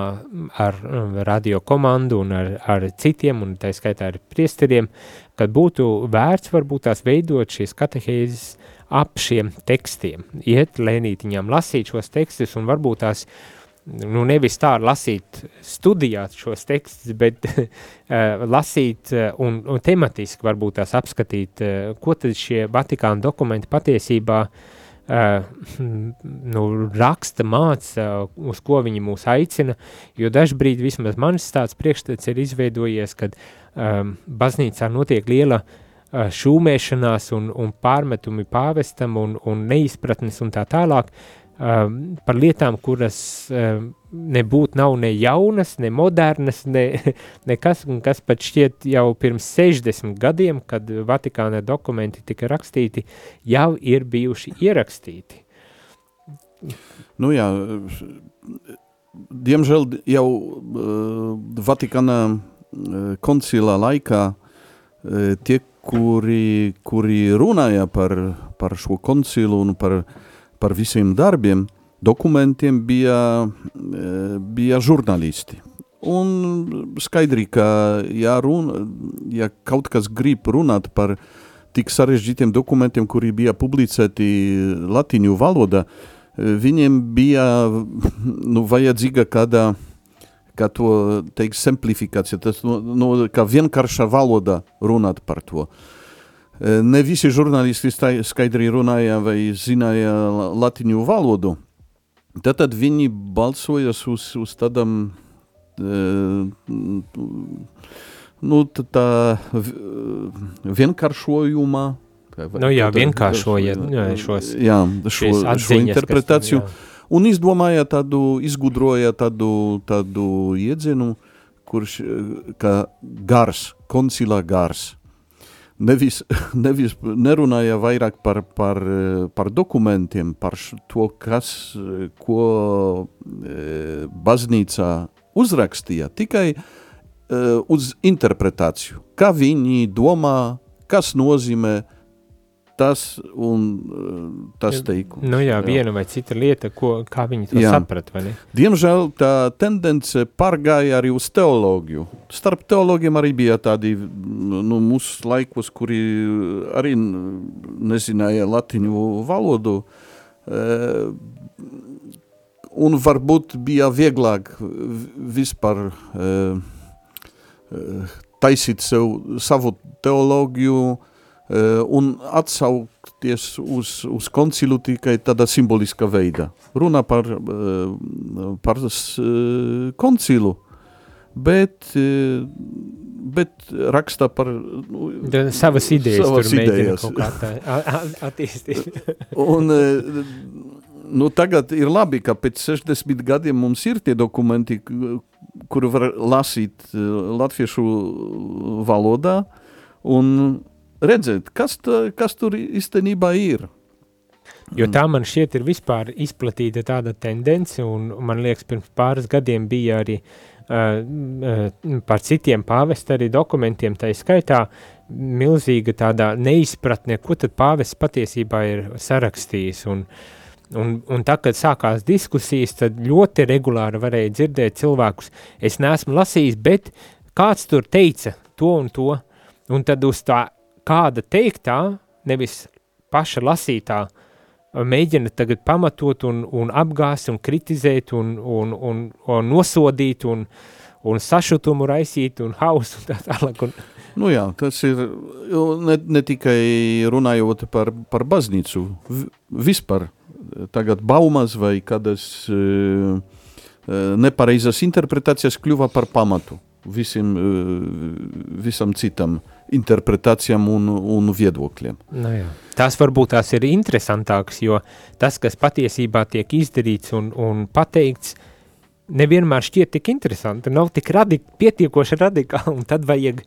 ar um, radio komandu un ar, ar citiem, un tā skaitā ar priesteriem, kad būtu vērts varbūt tās veidot šīs katehēzes ap šiem tekstiem, iet lēnītiņām, lasīt šos tekstus un varbūt tās nu nevis tā lasīt studijāt šos tekstus, bet uh, lasīt uh, un, un tematiski varbūt tās apskatīt, uh, ko tad šie Vatikāna dokumenti patiesībā uh, nu, raksta, māca, uh, uz ko viņi mūs aicina, jo dažbrīd vismaz manis tāds priekšstats ir izveidojies, kad um, baznīcā notiek liela uh, šūmēšanās un, un pārmetumi pāvestam un, un neizpratnes un tā tālāk, Um, par lietām, kuras um, nebūtu nav ne jaunas, ne modernas, ne, nekas, kas pat šķiet jau pirms 60 gadiem, kad Vatikāna dokumenti tika rakstīti, jau ir bijuši ierakstīti. Nu jā, diemžēl jau uh, Vatikāna uh, koncilā laikā uh, tie, kuri, kuri runāja par, par šo koncilu un par uh, par visiem darbiem, dokumentiem bija, e, bija žurnālisti. Un skaidri, ka ja, runa, ja kaut kas grib runāt par tik sarežģītiem dokumentiem, kuri bija publicēti latīņu valodā, e, viņiem bija nu, vajadzīga kāda, kā to teikt, simplifikācija, tas no, no, kā vienkārša valoda runāt par to. Uh, Ne visi žurnālisti skaidri runāja vai zināja latiņu valodu. Tad viņi balsojas uz, uz tādam nu, tā vienkāršojumā. Nu jā, vienkāršoja šos jā, šo, šo interpretāciju. Kad, jā. un izdomāja tādu, izgudroja tādu, tādu iedzienu, kurš, kā gars, koncilā gars. Nevis, nevis nerunāja vairāk par, par, par dokumentiem, par to, kas, ko e, baznīcā uzrakstīja, tikai e, uz interpretāciju, kā viņi domā, kas nozīmē tas un uh, tas teikums. Nu jā, viena vai cita lieta, ko, kā viņi to jā. saprat, vai ne? Diemžēl tā tendence pārgāja arī uz teoloģiju. Starp teologiem arī bija tādi, nu, mūsu laikos, kuri arī nezināja latiņu valodu, uh, un varbūt bija vieglāk vispār uh, taisīt sev savu teoloģiju, Eh, un atsaukties uz, uz koncilu tikai tādā simboliskā veidā. Runā par, eh, par eh, koncilu, bet, bet raksta par nu, savas idejas, savas tur idejas. kaut kā tā attīstīt. un, nu, tagad ir labi, ka pēc 60 gadiem mums ir tie dokumenti, kuru var lasīt latviešu valodā, un redzēt, kas, tā, kas tur īstenībā ir. Jo tā man šķiet ir vispār izplatīta tāda tendence, un man liekas, pirms pāris gadiem bija arī uh, uh, par citiem pāvesta arī dokumentiem, tā skaitā milzīga tādā neizpratne, ko tad pāvests patiesībā ir sarakstījis, un, un, un tā, kad sākās diskusijas, tad ļoti regulāri varēja dzirdēt cilvēkus, es neesmu lasījis, bet kāds tur teica to un to, un tad uz tā kāda teiktā, nevis paša lasītā, mēģina tagad pamatot un, un apgāst un kritizēt un, un, un, un nosodīt un, un sašutumu raisīt un hausu un tā tālāk. Un... Nu jā, tas ir ne, ne tikai runājot par, par baznīcu, vispār tagad baumas vai kādas uh, nepareizas interpretācijas kļuva par pamatu visiem, uh, visam citam uh, interpretācijām un, un viedokļiem. Nu jā. tās varbūt tās ir interesantākas, jo tas, kas patiesībā tiek izdarīts un, un pateikts, nevienmēr šķiet tik interesanti, nav tik radik, pietiekoši radikāli, un tad vajag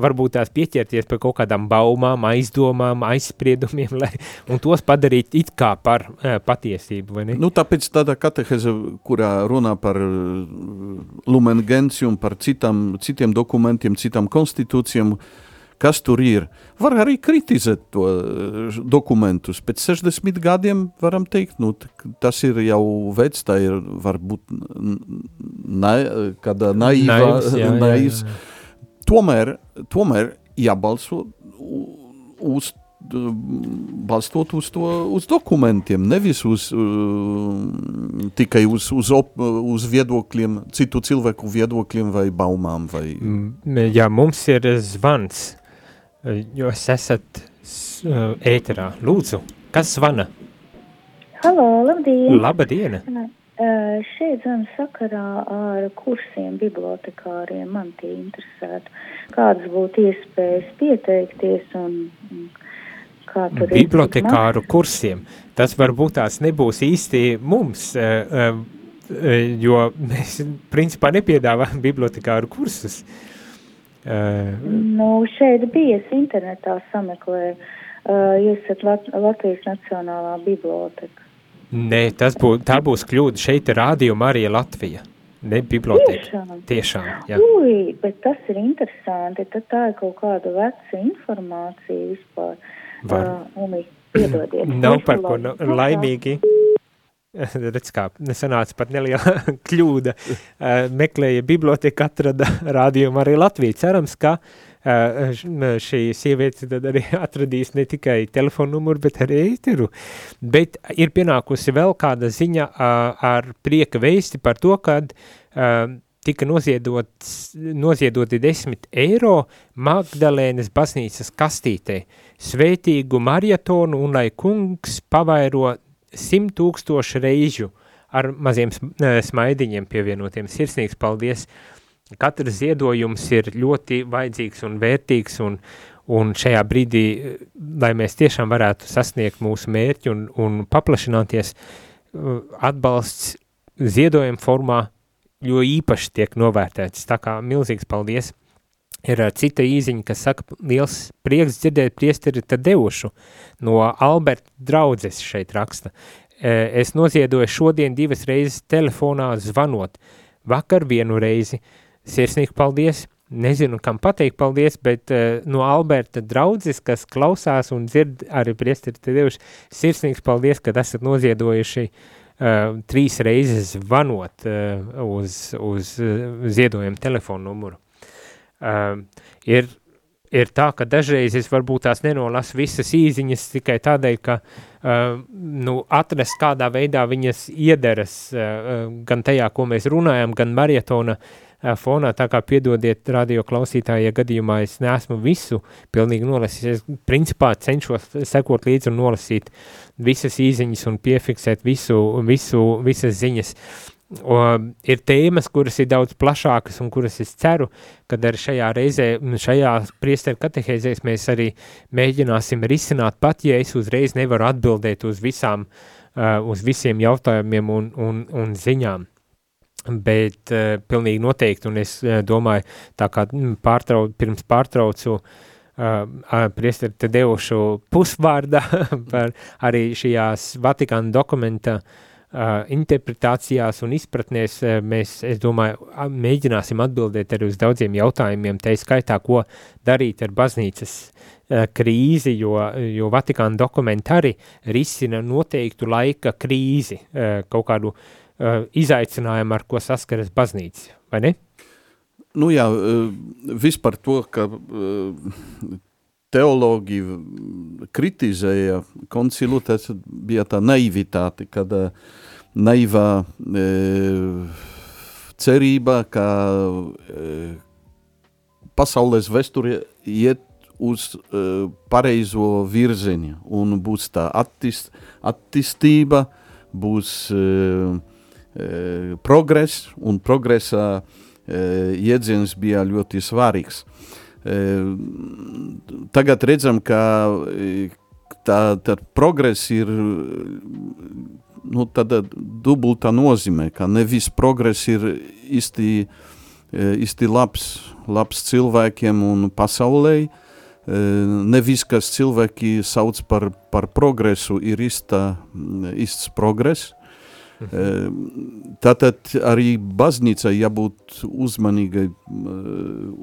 varbūt tās pieķerties pie kaut kādām baumām, aizdomām, aizspriedumiem, lai, un tos padarīt it kā par e, patiesību, vai ne? Nu, tāpēc tāda kateheze, kurā runā par lumen gentium, par citam, citiem dokumentiem, citām konstitūcijām, uh, kas tur ir. Var arī kritizēt to eh, dokumentus. Pēc 60 gadiem varam teikt, nu, tas ir jau vecs, tā ir varbūt na, kāda naivā, naivs. Jā, naivs. Jā, jā. Tomēr, tomēr jābalso uz balstot uz to, uz dokumentiem, nevis uz, uh, tikai uz, uz, op, uz viedokļiem, citu cilvēku viedokļiem vai baumām. Vai... Jā, mums ir zvans jūs esat ēterā. Lūdzu, kas zvana? Halo, labdien! Labdien! Uh, šeit zem sakarā ar kursiem bibliotekāriem man tie interesētu. Kādas būtu iespējas pieteikties un kā tur ir? Bibliotekāru kursiem. Tas varbūt tās nebūs īsti mums, uh, uh, jo mēs principā nepiedāvājam bibliotekāru kursus. Uh, Uh, nu, šeit bija internetā sameklē, uh, jūs esat Lat Latvijas Nacionālā biblioteka. Nē, tas bū, tā būs kļūda. Šeit ir rādījuma arī Latvija. Ne biblioteka. Tiešām. Tiešām, jā. Ui, bet tas ir interesanti. Tad tā ir kaut kāda veca informācija vispār. Var. Uh, un, piedodiet. Nav par ko, no, laimīgi. redz kā, nesanāca pat neliela kļūda, uh, meklēja biblioteka, atrada rādījumu arī Latviju. Cerams, ka uh, šī sieviete tad arī atradīs ne tikai telefonu numuru, bet arī ēteru. Bet ir pienākusi vēl kāda ziņa ar prieka veisti par to, kad tika noziedots, noziedoti 10 eiro Magdalēnas baznīcas kastītē, svētīgu marietonu un lai kungs pavairo simt tūkstošu reižu ar maziem smaidiņiem pievienotiem. Sirsnīgs paldies! Katrs ziedojums ir ļoti vajadzīgs un vērtīgs un, un šajā brīdī, lai mēs tiešām varētu sasniegt mūsu mērķi un, un paplašināties, atbalsts ziedojuma formā jo īpaši tiek novērtēts. Tā kā milzīgs paldies! Ir cita īziņa, kas saka, liels prieks dzirdēt priesteri Tadeušu no Alberta draudzes šeit raksta. Es noziedoju šodien divas reizes telefonā zvanot. Vakar vienu reizi. Sirsnīgi paldies! Nezinu, kam pateikt paldies, bet no Alberta draudzes, kas klausās un dzird arī priesteri Tadeušu, sirsnīgs paldies, kad esat noziedojuši uh, uh, trīs reizes zvanot uh, uz, uz uh, ziedojumu telefonu numuru. Uh, ir, ir tā, ka dažreiz es varbūt tās nenolasu visas īziņas tikai tādēļ, ka uh, nu, atrast kādā veidā viņas iederas uh, gan tajā, ko mēs runājam, gan marietona uh, fonā, tā kā piedodiet radio klausītāji, ja gadījumā es neesmu visu pilnīgi nolasījis. Es principā cenšos sekot līdzi un nolasīt visas īziņas un piefiksēt visu, visu, visas ziņas. O, ir tēmas, kuras ir daudz plašākas un kuras es ceru, kad arī šajā reizē, šajā priesteru katehēzēs mēs arī mēģināsim risināt, pat ja es uzreiz nevaru atbildēt uz visām, uh, uz visiem jautājumiem un, un, un ziņām. Bet uh, pilnīgi noteikti, un es uh, domāju, tā kā mm, pārtrau, pirms pārtraucu uh, uh, priesteri te devušu pusvārda par arī šajās Vatikāna dokumenta uh, interpretācijās un izpratnēs, uh, mēs, es domāju, mēģināsim atbildēt arī uz daudziem jautājumiem, te skaitā, ko darīt ar baznīcas uh, krīzi, jo, jo Vatikāna dokumenta arī risina noteiktu laika krīzi, uh, kaut kādu uh, uh, izaicinājumu, ar ko saskaras baznīca, vai ne? Nu jā, vispār to, ka uh, teologi kritizēja koncilu, tas bija tā naivitāte, kad uh, naivā uh, cerība, ka uh, pasaules vesture iet uz uh, pareizo virziņu un būs tā attist, attīstība, būs uh, E, progress, un progresa e, jēdziens bija ļoti svarīgs. E, tagad redzam, ka tā, tā progress ir nu, tāda dubulta nozīme, ka nevis progress ir īsti, īsti labs, labs cilvēkiem un pasaulē, nevis, kas cilvēki sauc par, par progresu, ir īsta, īsts progress. Tātad arī baznīcai jābūt uzmanīgai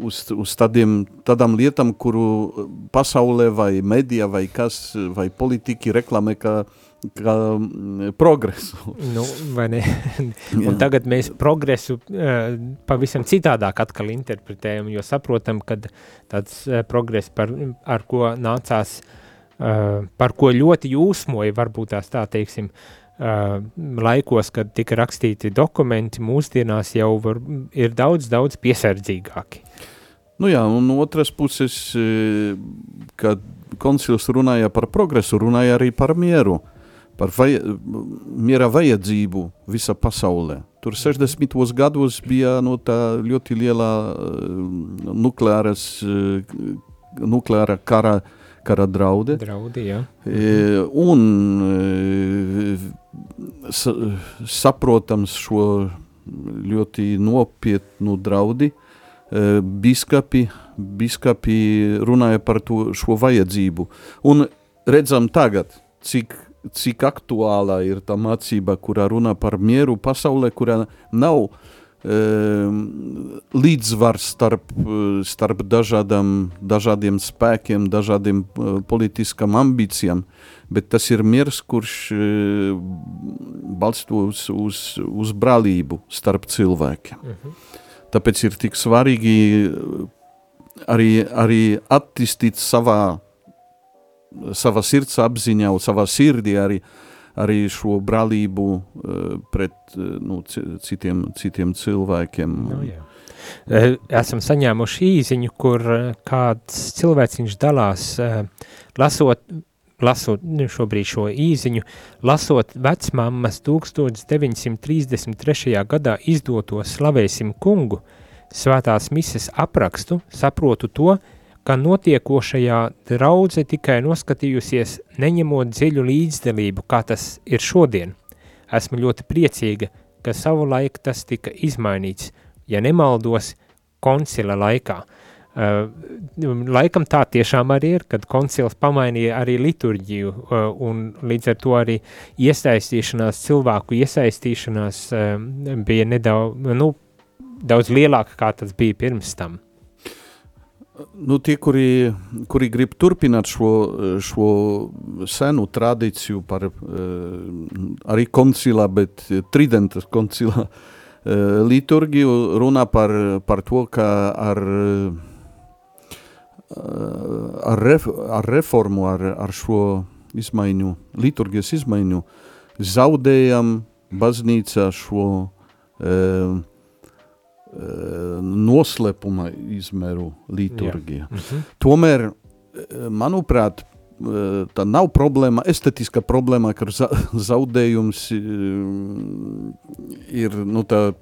uz, uz tādiem, tādām lietām, kuru pasaulē vai medijā vai kas, vai politiķi reklamē kā, kā progresu. Nu, vai ne? Un tagad mēs progresu pavisam citādāk atkal interpretējam, jo saprotam, ka tāds progress, par, ar ko nācās, par ko ļoti jūsmoja, varbūt tās tā teiksim, uh, uh, laikos, kad tika rakstīti dokumenti, mūsdienās jau var, ir daudz, daudz piesardzīgāki. Nu jā, un otras puses, kad koncils runāja par progresu, runāja arī par mieru, par vaj miera vajadzību visa pasaulē. Tur 60. gados bija no tā ļoti liela nukleāras, nukleāra kara uh, kara draudi. Draudi, jā. E, un e, sa, saprotams šo ļoti nopietnu draudi, e, biskapi, biskapi runāja par to, šo vajadzību. Un redzam tagad, cik, cik aktuālā ir tā mācība, kurā runā par mieru pasaulē, kurā nav uh, līdzsvars starp, starp dažādam, dažādiem spēkiem, dažādiem eh, politiskam ambīcijām, bet tas ir miers, kurš eh, balstos uz, uz brālību starp cilvēkiem. Mhm. Tāpēc ir tik svarīgi eh, arī, arī attīstīt savā, savā sirds apziņā, savā sirdī arī uh, arī šo brālību uh, pret uh, nu, citiem, citiem cilvēkiem. Nu, jā. Eh, esam saņēmuši īziņu, kur kāds cilvēciņš dalās, lasot, lasot nu, šobrīd šo īziņu, lasot vecmammas 1933. gadā izdoto slavēsim kungu, svētās mises aprakstu, saprotu to, ka notiekošajā draudze tikai noskatījusies, neņemot dziļu līdzdalību, kā tas ir šodien. Esmu ļoti priecīga, ka savu laiku tas tika izmainīts, ja nemaldos, koncila laikā. Uh, laikam tā tiešām arī ir, kad koncils pamainīja arī liturģiju uh, un līdz ar to arī iesaistīšanās, cilvēku iesaistīšanās uh, bija nedaudz, nu, daudz lielāka, kā tas bija pirms tam. Nu, tie, kuri, kuri grib turpināt šo, šo senu tradīciju par arī koncilā, bet Tridenta koncilā liturgiju, runā par, par to, ka ar, ar, ref, ar reformu, ar, ar šo izmaiņu, liturgijas izmaiņu, zaudējam baznīcā šo uh, noslēpuma izmēru liturgija. Mm -hmm. Tomēr, manuprāt, tā nav problēma, estetiska problēma, ka zaudējums ir nu, tā,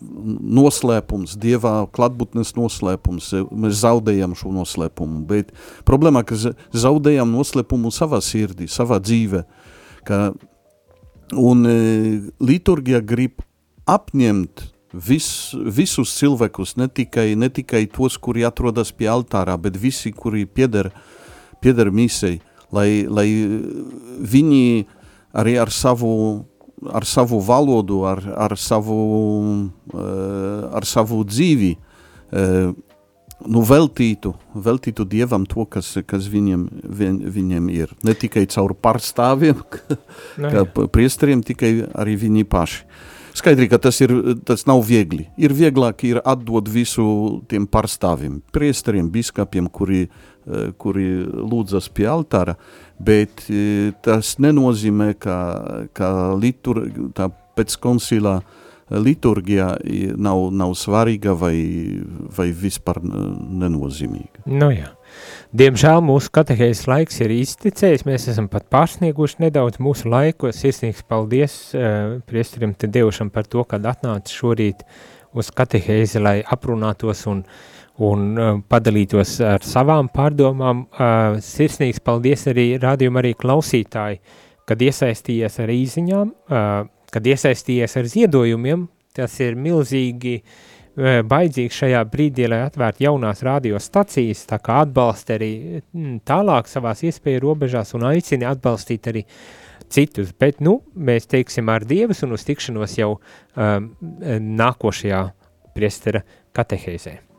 noslēpums, dievā klātbūtnes noslēpums. Mēs zaudējam šo noslēpumu, bet problēma, ka zaudējam noslēpumu savā sirdī, savā dzīvē. Ka, un liturgija grib apņemt vis, visus cilvēkus, ne tikai, ne tikai tos, kuri atrodas pie altārā, bet visi, kuri pieder, pieder misei, lai, lai viņi arī ar savu, ar savu valodu, ar, ar, savu, uh, ar savu dzīvi uh, nu, veltītu, veltītu Dievam to, kas, kas viņiem, viņ, viņiem ir. Ne tikai caur pārstāvjiem, kā priesteriem, tikai arī viņi paši. Skaidri, ka tas, ir, tas nav viegli. Ir vieglāk ir atdot visu tiem pārstāvjiem, priesteriem, biskupiem, kuri, eh, kuri lūdzas pie altāra, bet eh, tas nenozīmē, ka, ka litur, tā pēc koncilā liturgija nav, nav svarīga vai, vai vispār nenozīmīga. Nu jā. Diemžēl mūsu katehēzes laiks ir izticējis, mēs esam pat pārsnieguši nedaudz mūsu laiku. Sirsnīgs paldies uh, priesterim te devušam par to, kad atnāca šorīt uz katehēzi, lai aprunātos un, un uh, padalītos ar savām pārdomām. Uh, sirsnīgs paldies arī rādījuma arī klausītāji, kad iesaistījies ar īziņām, uh, kad iesaistījies ar ziedojumiem, tas ir milzīgi uh, baidzīgs šajā brīdī, lai atvērtu jaunās radiostacijas, tā kā atbalsta arī mm, tālāk savās iespēju robežās un aicina atbalstīt arī citus, bet, nu, mēs teiksim ar Dievas un uz tikšanos jau um, nākošajā priestera katehēzē.